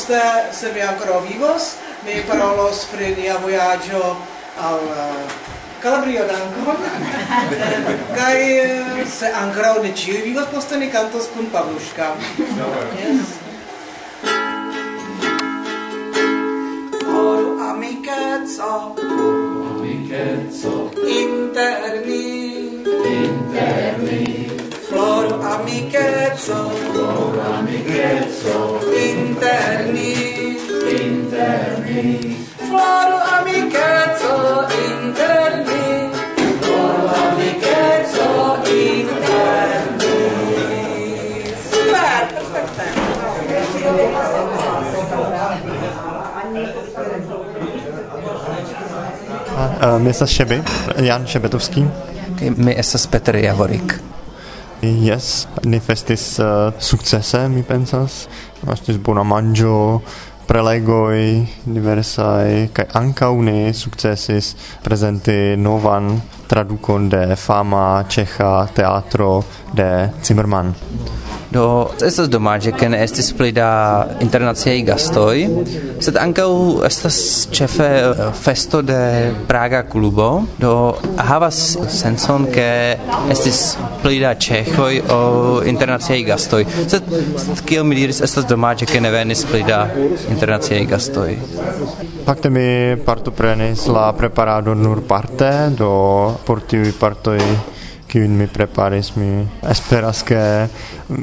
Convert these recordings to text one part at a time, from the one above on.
poste, se mi ancora vivos, mi parolos pri nia vojaĝo al eh, Calabrio d'Ancon. Kaj eh, se ancora ne ci vivos poste ni cantos kun Pavluška. Yes. Por amicetso inter amikeco, interni, interni, flor amicetso flor amicetso. interni, interni, Floro a interni, keco interní, floro a mi keco interní. Super, perfektně. Města Šeby, Jan Šebetovský. My SS Petr Javorik. Yes, ni festis uh, successe, mi pensas. Estis bona manĝo, prelegoj diversaj kaj ankaŭ ni sukcesis prezenti novan tradukon de fama ĉeĥa teatro de Zimmermann. Do estas domaĝe ke ne estis pli da internaciaj gastoj, sed ankaŭ estas ĉefe eh, festo de Praga klubo, do havas senson ke estis pli da ĉeĥoj o internaciaj gastoj. Sed kiel mi diris, estas domaĝe ke ne venis pli da internaciaj gastoj. Fakte mi partoprenis la preparado nur parte, do por tiuj partoj kiun mi preparis mi esperas ke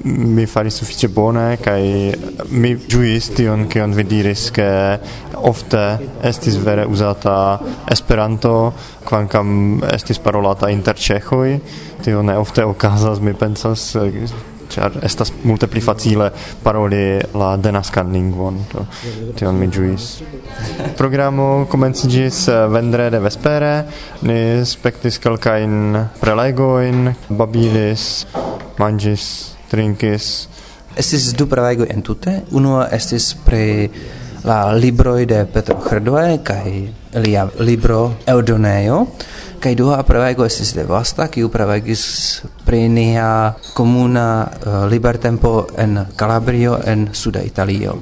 mi faris sufiĉe bone kaj mi ĝuis tion kion vi diris ke ofte estis vere uzata Esperanto kvankam estis parolata inter ĉeĥoj. Tio ne ofte okazas mi pensas eh, ĉar estas multe pli facile paroli la denaskan lingvon to tion mi ĝuis programo komenciĝis eh, vendrede vespere ni spektis kelkajn prelegojn babilis manĝis trinkis. Estis du prelegoj entute. Unua estis pri la libroj de Petro Hrdvoje kaj lia libro Eudoneo, kai dua prevego estis de vasta ki u prevegis pri nia komuna uh, libertempo en Calabrio en suda Italio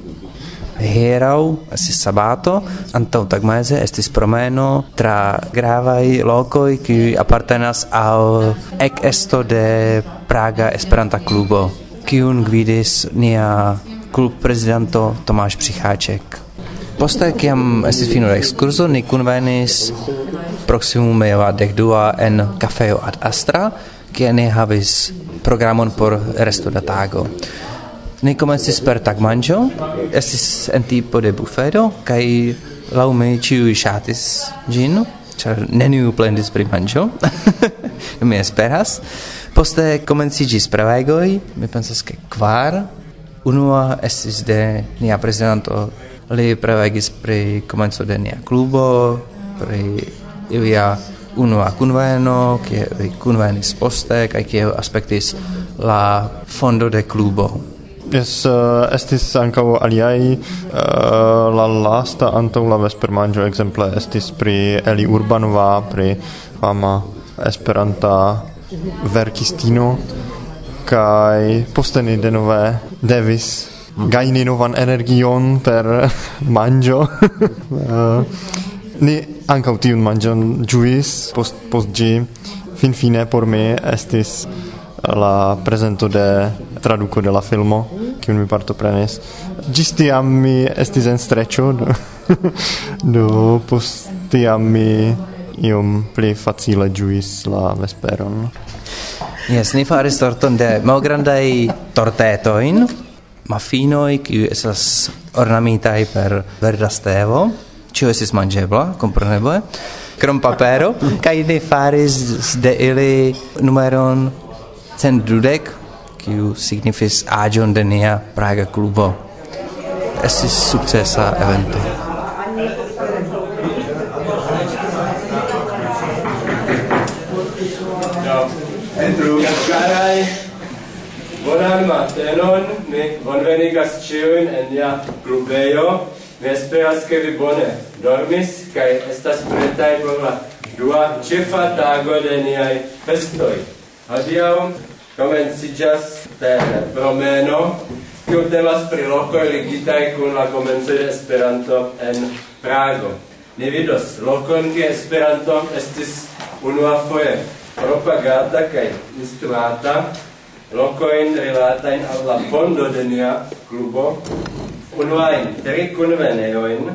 Herau, estis sabato, antau tagmese estis promeno tra gravai lokoi ki apartenas al ec esto de Praga Esperanta Klubo, kiun gvidis nia klub presidento Tomáš Přicháček. Poste, kiam estis fino la excurso, ni convenis proximume dec dua en cafeo ad Astra, kie ne havis programon por resto da tago. Ni komencis per tagmanĝo, estis en tipo de bufedo kaj laŭ mi ĉiuj ŝatis ĝin, ĉar neniu plendis pri manĝo. mi esperas. Poste komenciĝis prelegoj, mi pensas ke kvar. Unua estis de nia prezidanto Li prelegis pri komenco de nia klubo, pri ilia unua kunveno, kie li kunvenis poste, kaj kie aspektis la fondo de klubo. Yes, uh, eh, estis ankaŭ aliaj uh, la lasta antaŭ la vespermanĝo ekzemple estis pri Eli Urbanova, pri fama Esperanta verkistino kaj poste ni denove devis gaini novan energion per manjo. uh, ni ankaŭ tiun manĝon ĝuis post post ĝi finfine por mi estis la presento de traduco de la filmo kiun mi partoprenis. Ĝis tiam mi estis en streĉo do, do post tiam mi iom pli facile ĝuis la vesperon. Yes, ni faris torton de malgrandaj tortetoin, mafinoi, kiu esas ornamitaj per verda stevo, ĉio estis manĝebla, kompreneble, krom papero, kaj ili faris de ili numeron centdudek, kiu signifis aĝon de nia Praga klubo. Estis sukcesa evento. Andrew, Garay. Bonan matenon, mi bonvenigas ciuin en nia clubeio. Mi esperas che vi bone dormis, cae estas pretai por la dua cefa tago de niai festoi. Adiau comencijas ten promeno, kiu temas pri lokoj ligitaj kun la komenco de Esperanto en Prago. Ni vidos lokon, kie Esperanto estis unuafoje propagata kaj instruata locoin relatain al la fondo de nia clubo, unuain tri conveneoin,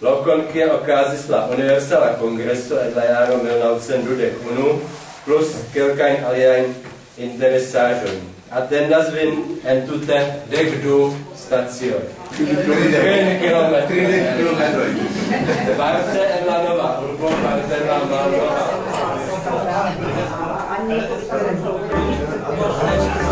locon cia ocasis la Universala Congresso et la Iaro 1921, plus quelcain aliaen interesajoin. Atendas vin en tute dec du stazioi. Trin kilometri. Trin kilometroi. Parte en la nova urbo, parte en la malnova.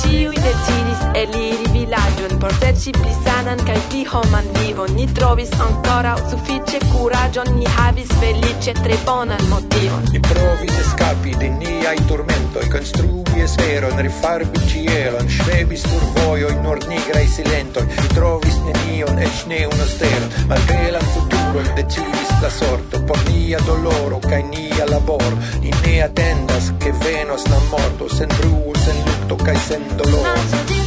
ĉiuj decidis eliri vilaĝon por serci pli sanan kaj pli homan vivon. Ni trovis ancora sufiĉe kuraĝon, ni havis feliĉe tre bonan motivon. Ni provis eskapi de niaj turmentoj, konstrui esperon, rifarbi ĉielon, ŝvebis sur vojoj nordnigraj silentoj, ni trovis nenion, eĉ ne unu stelon, malbelan futuro lingvoj decidis la sorto por nia doloro cae nia laboro ni ne atendas che venos la morto sen bruo sen lutto cae sen doloro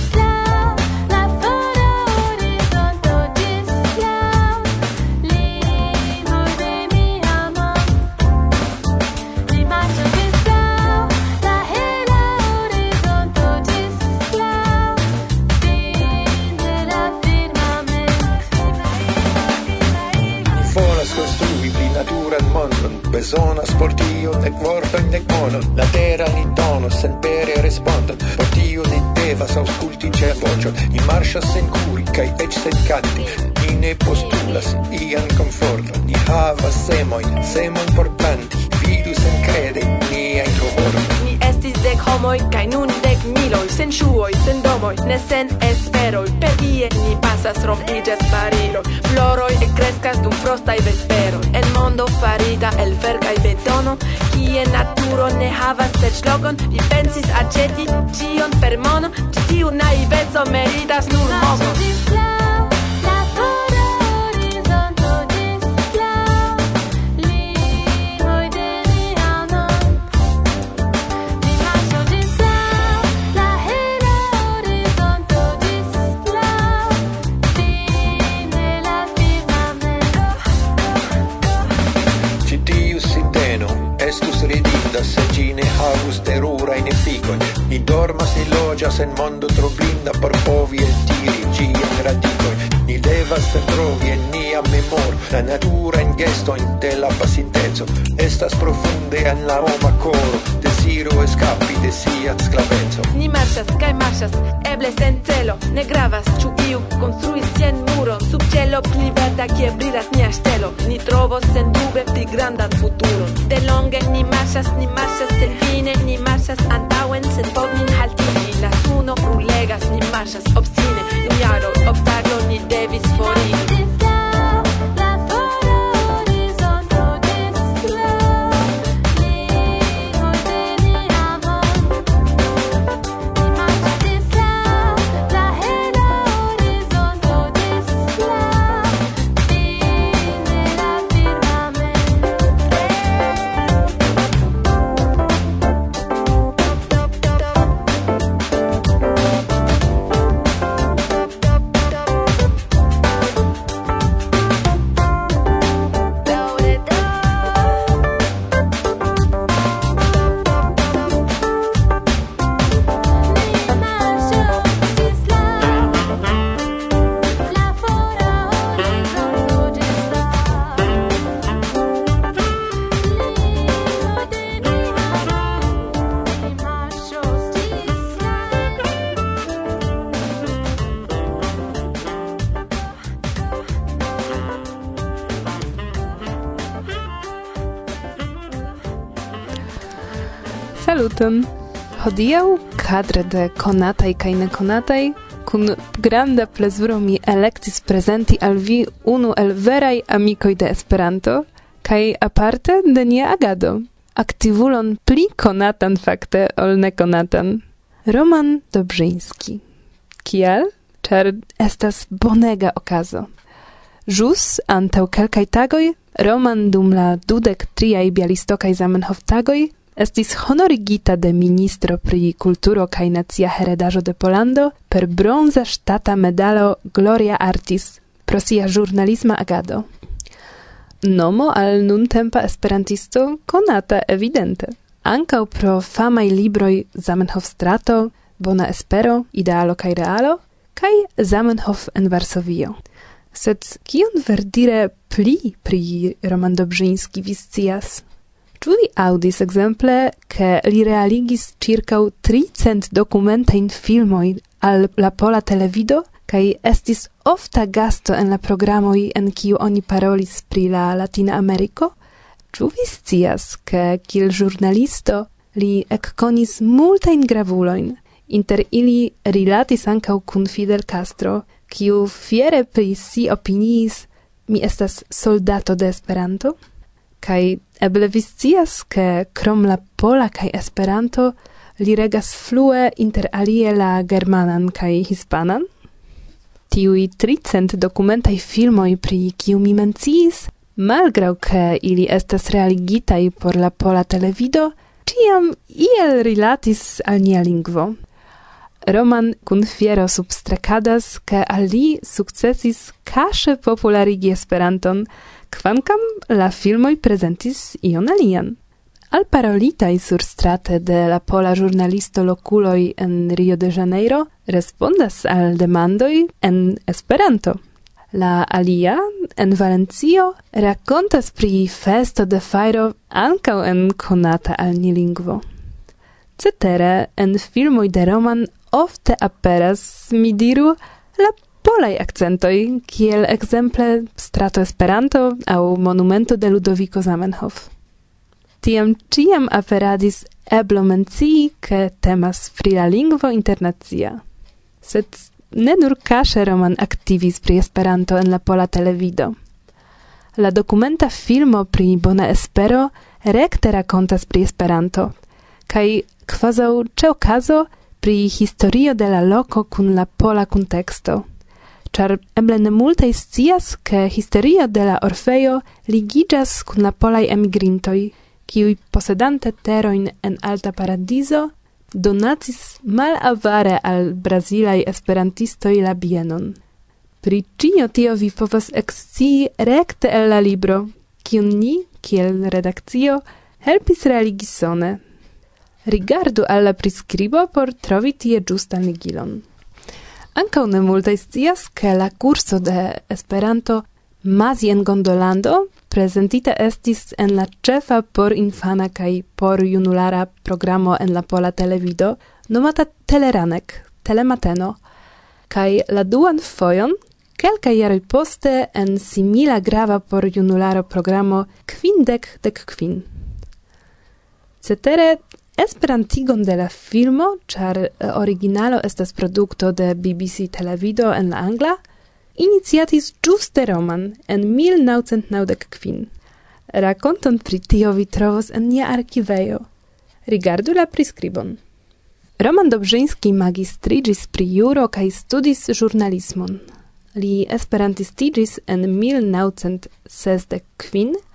bezonas por tio nek vortojn nek monon latera ni donos senpere respondon por tio ni devas aŭskulti ĉe voĉon ni marŝas sen kuri kaj eĉ sen kanti ni ne postulas ian komforton ni havas semojn semon por planti vidu sen krede niajn hovorojn homoj kaj nun dek miloj sen ŝuoj sen domoj ne sen esperoj per ie ni pasas rompiĝas bariloj floroj ekkreskas dum frostaj vesperoj en mondo farita el fer kaj betono kie naturo ne havas serĉlogon vi pensis aĉeti ĉion per mono ĉi tiu naiveco meritas nur mono chi dormas ilogias en mondo trobinda por povi eltiri ĝian radikojn ni devas retrovi en nia memor. La natura in de la pasinteco estas profunde en la homa koro desiro eskapi de sia sclavenzo ni marchas kaj marchas eble sen celo. Ne gravas ĉu iu konstruis sian muron. Sub cielo pli verda kie brilas nia ŝtelo ni trovos sendube pli grandan futuron. Delonge ni marchas ni marchas marŝas senfine ni marchas antaŭ marchas, obstáculos Saluton! Hodiau cadre de conatai kai neconatai kun granda plezuro mi electis presenti al vi unu el verai amicoi de Esperanto kai aparte de nia agado. Aktivulon pli konatan fakte ol nekonatan. Roman Dobrzyński. Kiel? Czar estas bonega okazo. Jus antau kelkaj tagoj Roman dum la dudek triaj bialistokaj Zamenhof tagoj estis honorigita de ministro pri kulturo kaj nacia heredaĵo de Polando per bronza ŝtata medalo Gloria Artis pro sia ĵurnalisma agado. Nomo al nuntempa esperantisto konata evidente. Ankaŭ pro famaj libroj Zamenhof-strato, Bona espero, Idealo kaj realo kaj Zamenhof en Varsovio. Sed kion verdire pli pri Roman Dobrzyński vi scias? Ĉu vi aŭdis ekzemple, ke li realigis ĉirkaŭ 300 dokumentajn filmojn al la pola televido? kai estis ofta gasto en la programoj en kiu oni parolis pri la Latina Ameriko, ĉu vi scias, ke kiel ĵurnalisto li ekkonis multajn gravulojn, inter ili rilatis ankaŭ kun Fidel Castro, kiu fiere pri si opiniis mi estas soldato de Esperanto? Kai eble vi scias, ke krom la pola kai Esperanto li regas flue inter alie la germanan kai hispanan? Tiui tricent documentai filmoj, pri kiu mi menciis, malgrau ke ili estas realigitai por la pola televido, ciam iel rilatis al nia lingvo. Roman kun fiero substrekadas, ke al li sukcesis kaŝe popularigi Esperanton, Quancam la filmoi presentis ion alian. Al parolitai sur strate de la pola giornalisto loculoi en Rio de Janeiro respondas al demandoi en Esperanto. La alia en Valencio racontas pri festo de fairo ancau en konata al ni lingvo. Cetere en filmoi de Roman ofte aperas, mi diru, la polaj accentoj, kiel ekzemple strato Esperanto aŭ monumento de Ludovico Zamenhof. Tiam ciam aperadis eblo mencii, ke temas pri la lingvo internacia. Sed ne nur kaŝe Roman aktivis pri Esperanto en la pola televido. La dokumenta filmo pri Bona Espero rekte rakontas pri Esperanto, kaj kvazaŭ ĉe okazo pri historio de la loko kun la pola kunteksto char eble ne multe scias, ke historio de la Orfeo ligigas kun la polaj emigrintoj, kiuj posedante terojn en alta paradizo donacis malavare al brazilaj esperantistoj la bienon. Pri cio tio vi povas ekscii rekte el la libro, kiun ni, kiel redakcio, helpis realigi sone. Rigardu alla prescribo por trovi tie giustan ligilon. Ankaŭ ne multaj scias, ke la kurso de Esperanto Mazien Gondolando prezentita estis en la ĉefa por infana kaj por junulara programo en la pola televido nomata Teleranek, Telemateno, kaj la duan fojon Kelka jaroj poste en simila grava por junularo programo Kvindek dek kvin. Cetere Esperantigon de la filmo, char eh, originalo estas produkto de BBC Televido en la angla, iniciatis giuste Roman en 1995. Rakonton pri tio vi trovos en nia arkivejo. Rigardu la prescribon. Roman Dobrzyński magistrigis pri juro kaj studis žurnalismon. Li esperantistigis en 1965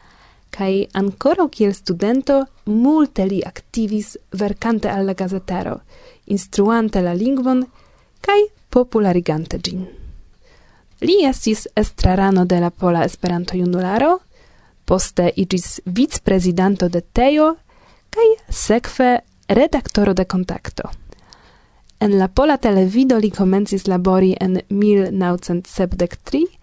kai ancora kiel studento multe li activis vercante alla gazetero, instruante la lingvon kai popularigante gin. Li estis estrarano de la Pola Esperanto Junularo, poste igis vicprezidanto de TEO kai sekve redaktoro de Kontakto. En la Pola Televido li komencis labori en 1973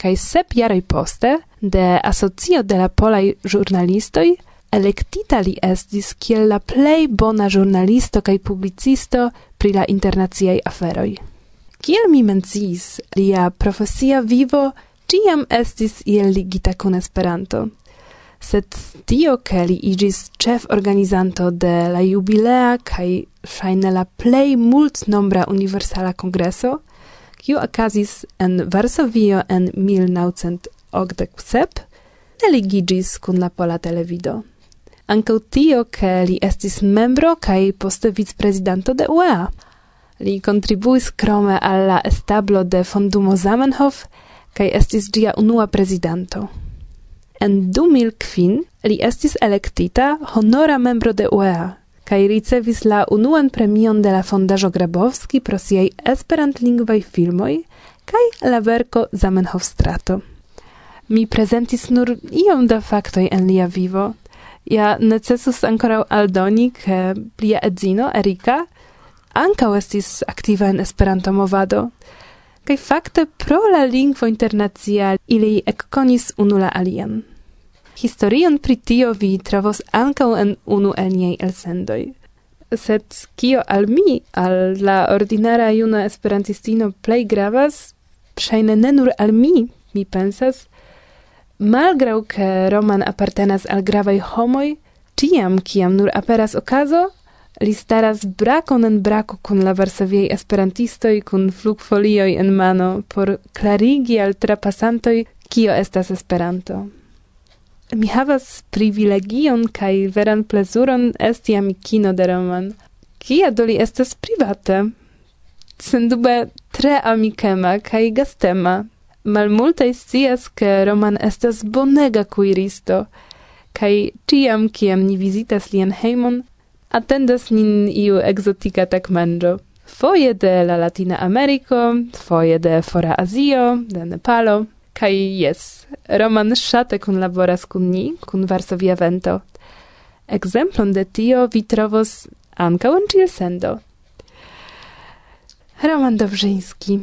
kai sep jaroj poste de asocio de la polaj ĵurnalistoj elektita li estis kiel la plej bona ĵurnalisto kaj publicisto pri la internaciaj aferoj. Kiel mi menciis, lia profesia vivo ĉiam estis iel ligita kun Esperanto. Sed tio, ke li iĝis ĉef organizanto de la jubilea kaj ŝajne la plej multnombra universala kongreso – kiu okazis en Varsovio en 1987, religiĝis kun la Pola Televido. Ankaŭ tio, ke li estis membro kai poste vicprezidanto de UEA. Li kontribuis krome al la establo de Fondumo Zamenhof kai estis dia unua prezidanto. En 2005 li estis elektita honora membro de UEA, kaj ricevis la unuan premion de la Fondaĵo Grabowski pro siaj esperantlingvaj filmoj kaj la verko Zamenhofstrato. Mi prezentis nur iom da faktoj en lia vivo. Ja necesus ankoraŭ aldoni ke lia edzino Erika ankaŭ estis aktiva en Esperanto-movado. Kaj fakte pro la lingvo internacia ili ekkonis unu la alian. Historion pri tio vi trovos ankaŭ en unu el niaj elsendoj. Sed kio al mi, al la ordinara juna esperantistino plej gravas, ŝajne ne nur al mi, mi pensas, malgraŭ ke roman apartenas al gravaj homoj, ĉiam kiam nur aperas okazo, li staras brakon en brako kun la varsoviaj esperantistoj kun flugfolioj en mano por klarigi al trapasantoj kio estas Esperanto mi havas privilegion kaj veran plezuron esti amikino de Roman. Kia do li estas private? Sendube tre amikema kaj gastema. Malmultaj scias, ke Roman estas bonega kuiristo, kaj ciam, kiam ni vizitas lian hejmon, atendas nin iu exotica tagmanĝo. Foje de la Latina Ameriko, foje de Fora Azio, de Nepalo, kaj jes, roman shate kun laboras kun ni kun varsovia vento. Exemplon de tio vi trovos anka un til sendo roman dobrzyński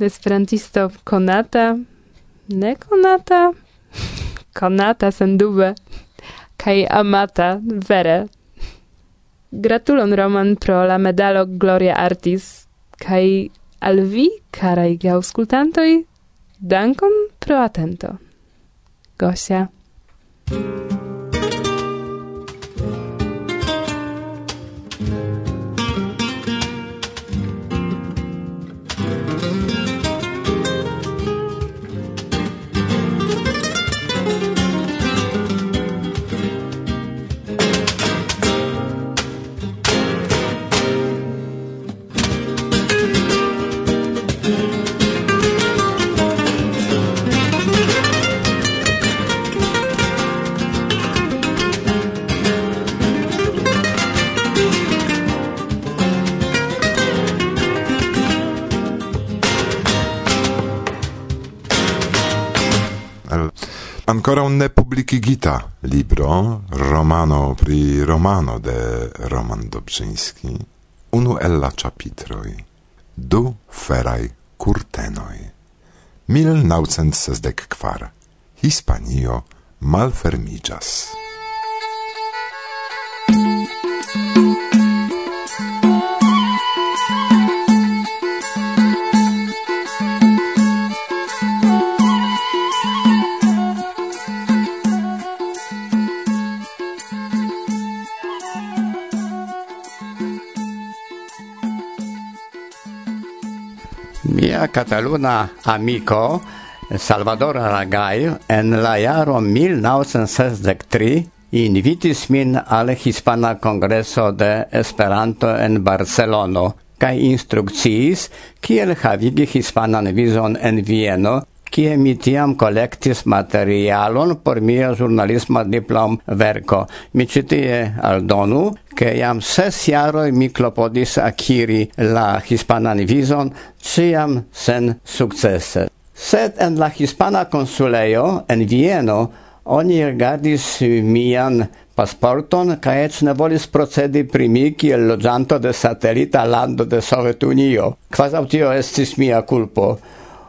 esperantisto konata ne konata konata sendube kai amata vere. Gratulon roman pro la medalo gloria artis kai al vi carai gauskultantoi Dankon pro atento. Gosia. ancora ne publikigita libro romano pri romano de Roman Dobrzyński, unu el la chapitroi, du ferai curtenoi, mil naucent sesdec quar, Hispanio malfermigas. Thank mia cataluna amico Salvador Aragai en la jaro 1963 invitis min al Hispana Congreso de Esperanto en Barcelono kaj instrukciis kiel havigi hispanan vizon en Vieno kie mi tiam collectis materialon por mia ĵurnalisma diplom verko. Mi citie aldonu che iam ses jaroj mi klopodis akiri la hispanan vizon, ciam sen sukcese. Sed en la hispana consuleio, en Vieno, oni regardis mian pasporton kaj eĉ ne volis procedi pri mi kiel loĝanto de satelita lando de Sovetunio. Kvazaŭ tio estis mia kulpo.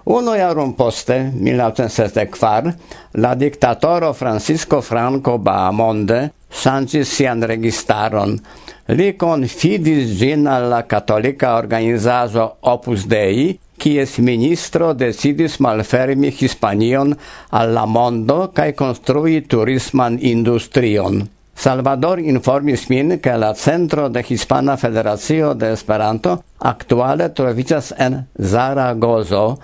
Uno jaron poste, 1964, la dictatoro Francisco Franco Bahamonde ŝanĝis sian registaron. Li confidis gin alla katolika Opus Dei, quies ministro decidis malfermi Hispanion alla mondo cae konstrui turisman industrion. Salvador informis min che la centro de Hispana Federacio de Esperanto actuale trovicas en Zaragozo,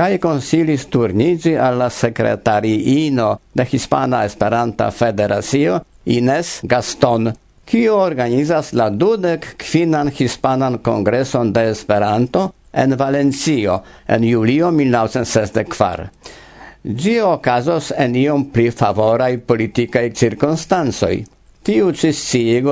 cae consilis turnigi alla secretariino de Hispana Esperanta Federacio Ines Gaston, kiu organizas la dudec quinan Hispanan Congreson de Esperanto en Valencio en julio 1964. Gio ocasos en iom pli favorai politicae circunstansoi. Tiu ci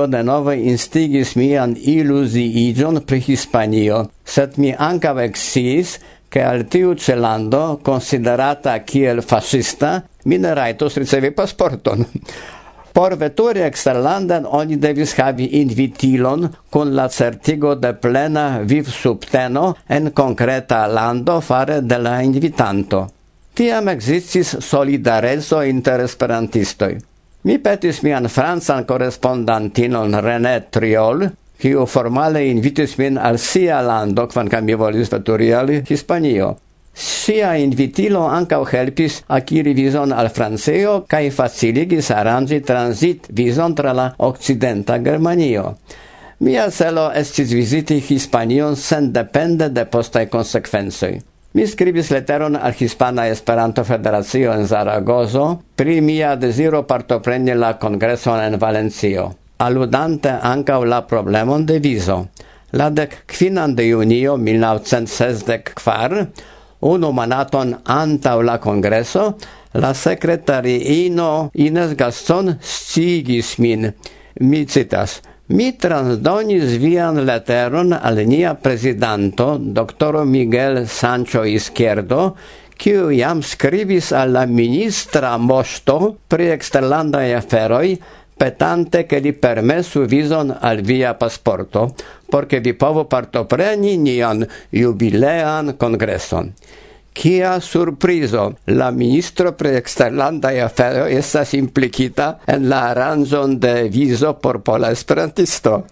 de nove instigis mian ilusiigion pri Hispanio, sed mi ancav exis che al tiu celando, considerata kiel fascista, mi ne raitos ricevi pasporton. Por veturi exterlanden oni devis havi invitilon kun la certigo de plena viv subteno en concreta lando fare de la invitanto. Tiam existis solidarezo inter esperantistoi. Mi petis mian francan correspondantinon René Triol, kiu formale invitis min al sia lando, kvankam mi volis veturiali Hispanio. Sia invitilo ancau helpis akiri vizon al Franceo kaj faciligis aranĝi transit vizon tra la Occidenta Germanio. Mia celo estis viziti Hispanion sen depende de postai konsekvencoj. Mi scribis leteron al Hispana Esperanto Federacio en Zaragozo pri mia desiro partopreni la congreson en Valencio aludante ankaŭ la problemon de viso. La dec quinan de junio 1964, unu manaton antaŭ la congreso, la sekretariino Ines Gaston stigis min. Mi citas, mi transdonis vian leteron al nia presidanto, doktoro Miguel Sancho Izquierdo, kiu jam skribis al la ministra mosto pri eksterlandaj aferoj, petante che li permessu vison al via pasporto, porque vi povo partopreni nian jubilean congresson. Kia surprizo! La ministro pre exterlandai afero estas implicita en la aranzon de vizo por pola esperantisto.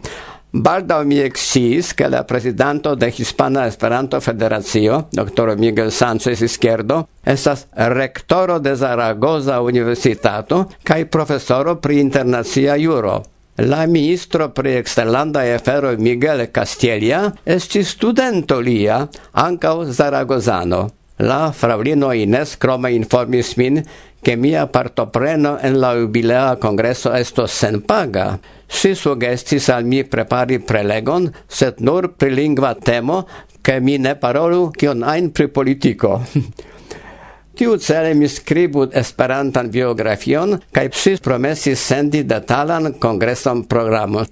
Baldaŭ mi eksciis, ke la prezidanto de Hispana Esperanto Federacio, Dr. Miguel Sánchez Izquierdo, estas rektoro de Zaragoza Universitato kaj profesoro pri internacia juro. La ministro pri eksterlanda afero Miguel Castilla estis studento lia, ankaŭ zaragozano. La fraŭlino Ines krome informis min, che mia partopreno en la jubilea congresso sen paga. Si sugestis al mi prepari prelegon, sed nur pri lingva temo, che mi ne parolu kion ein pri politico. Tiu cele mi scribu esperantan biografion, kaj psis promesis sendi detalan kongreson programo.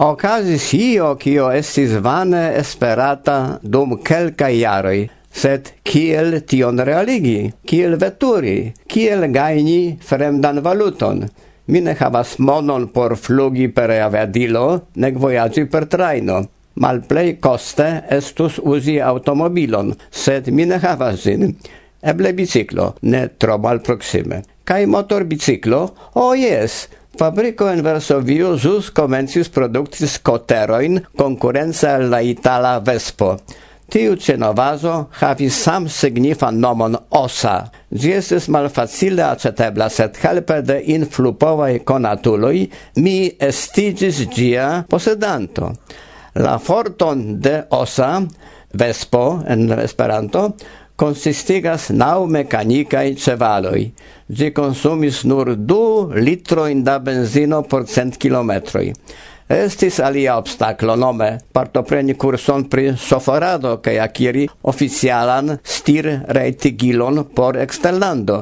Ocasis io, kio estis vane esperata dum kelka jaroi, sed kiel tion realigi, kiel veturi, kiel gajni fremdan valuton. Mi ne havas monon por flugi per aviadilo, nec vojaĝi per trajno. Malplej koste estus uzi automobilon, sed mi ne havas zin. Eble biciklo, ne tro malproksime. Kaj motor biciklo? O oh, jes, Fabrico in Varsovio ĵus komencis produkti skoterojn konkurence al la itala Vespo. Tiu cenovazo havis sam signifan nomon osa. Gi estis malfacile acetebla, sed helpe de influpovai conatului mi estigis gia posedanto. La forton de osa, vespo en Esperanto, consistigas nau mecanicae cevaloi. Gi consumis nur du litroin da benzino por cent kilometroi. Estis alia obstaclo nome partopreni kurson pri soforado kaj akiri oficialan stir reitigilon por exterlando.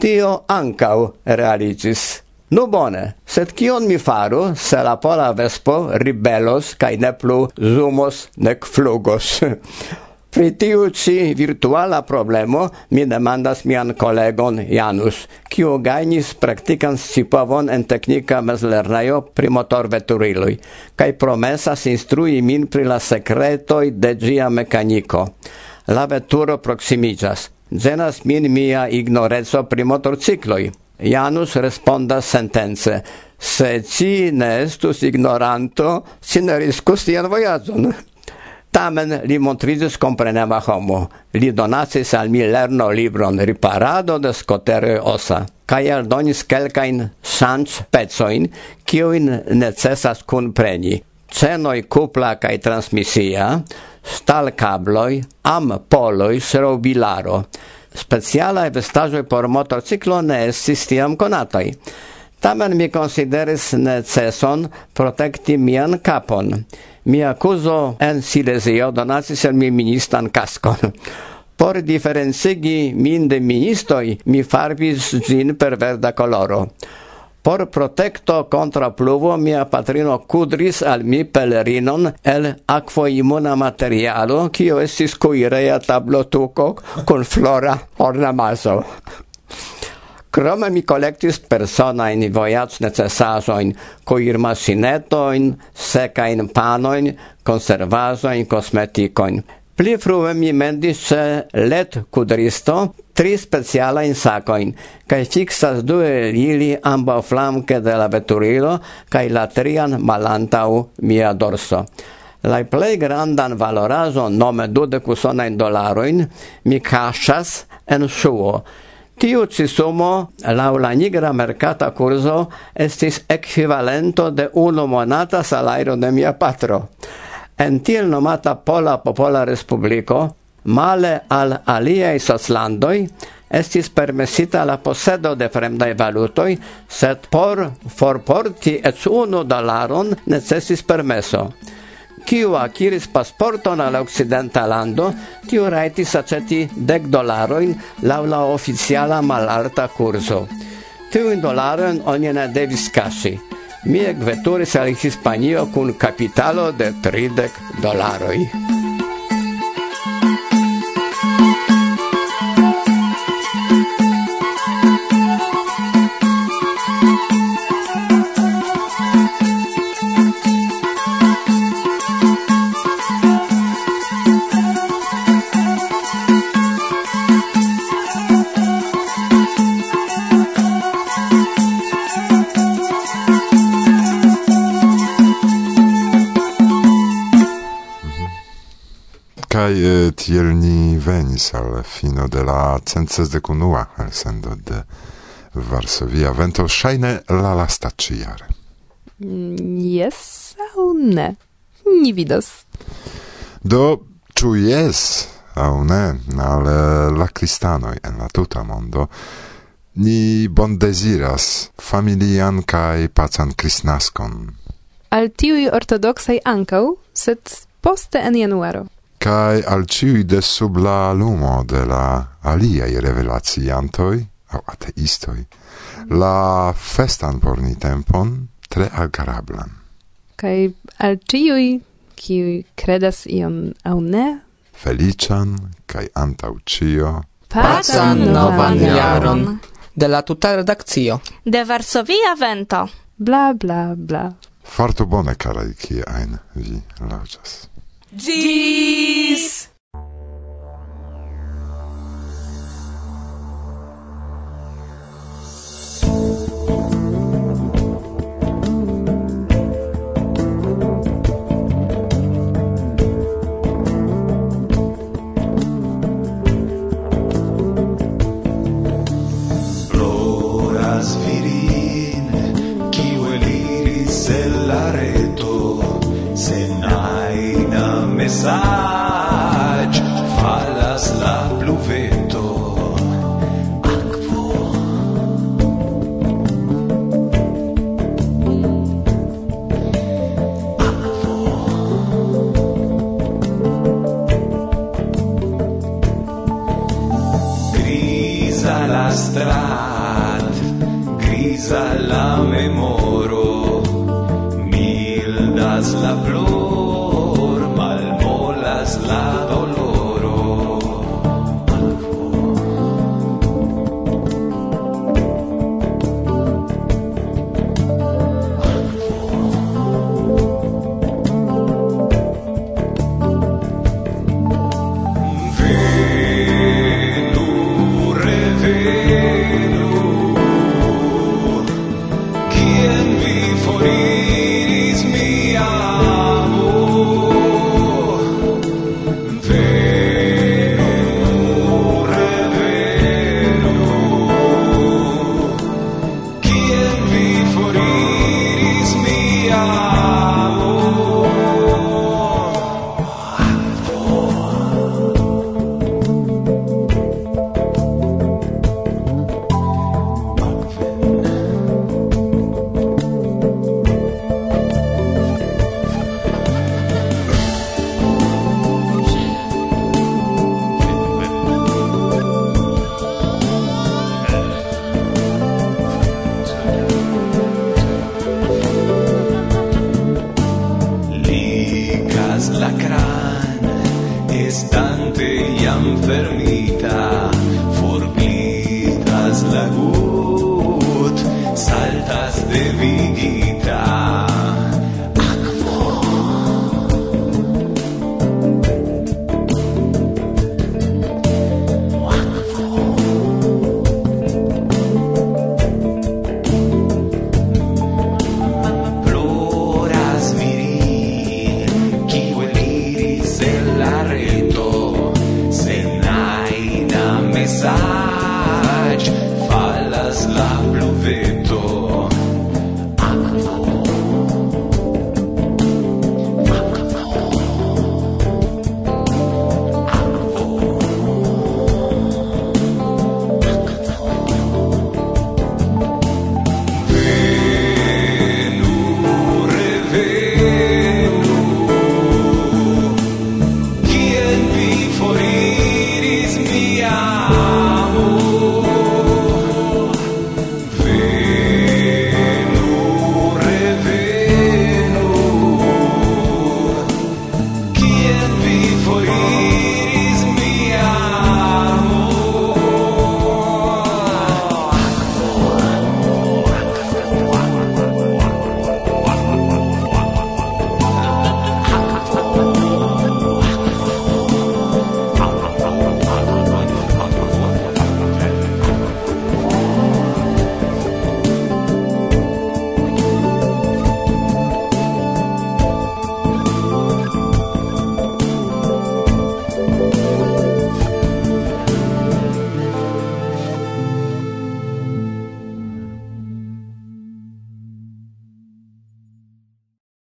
Tio ancau realicis. Nu bone, sed kion mi faru, se la pola vespo ribelos kai ne plu zumos nek flugos? Pri tiu ci virtuala problemo mi demandas mian kolegon Janus, kiu gajnis praktikan scipovon en teknika mezlernejo pri motorveturiloj, kaj promesas instrui min pri la sekretoj de ĝia mekaniko. La veturo proximigas, zenas min mia ignoreco pri motorcikloj. Janus respondas sentence, se ci ne estus ignoranto, si ne riskus tian vojaĝon. Tamen li montridis comprenema homo. Li donacis al mi lerno libron Riparado de Scotere Ossa kaj aldonis kelkajn ŝanĝ pecojn, necessas necesas kunpreni. Cenoi kupla kaj transmisia, stalkabloj, ampoloj, serobilaro. Specialaj vestaĵoj por motorciklo ne estis tiam konataj. Tamen mi consideris neceson protekti mian kapon mia cuso en Silesio donatis al mi ministan cascon. Por differenzigi min de ministoi, mi farbis gin per verda coloro. Por protecto contra pluvo mia patrino cudris al mi pelerinon el aquoimuna materialo, cio estis cuirea tablotuco con flora ornamaso. Krome mi collectis persona in vojac necesazojn, coir masinetoin, secain panoin, konservaĵojn, cosmeticoin. Pli frue mi mendis ce let kudristo tri speciala in sacoin, cae fixas due ili amba flanke de la veturilo cae la trian malantau mia dorso. La plei grandan valorazo, nome dudek usonajn dolaroin, mi kaŝas en suo, Tiu ci sumo, lau la nigra mercata curso, estis equivalento de uno monata salairo de mia patro. En tiel nomata Pola Popola Respublico, male al aliei soslandoi, estis permesita la posedo de fremdai valutoi, sed por forporti ec unu dolaron necessis permeso kiu akiris pasporton al occidenta lando, tiu rajtis aceti dek dolarojn laŭ la oficiala malalta kurso. Tiujn dolarojn oni ne devis kaŝi. Mi ekveturis al Hispanio kun kapitalo de tridek dolaroj. venis al fino de la centsesdekdekua elsendo de Varsovia vento shaine la lasta ĉijare. Mm, yes, au ne. Ni vidos. Do ĉu yes, au ne, ale eh, la kristanoj en la tuta mondo ni bondeziras familian kaj pacan kristnaskon. Al tiui ortodoxai ankaŭ, set poste en januaro cae al ciui de sub la lumo de la aliai revelaciantoi, au ateistoi, la festan por ni tempon tre alcarablan. Cae al ciui, ciui credas ion au ne, felician cae antau cio, pacan novan jaron, de la tuta redakcio, de Varsovia vento, bla bla bla. Farto bone, carai, cia ein vi loĝas. Jeez.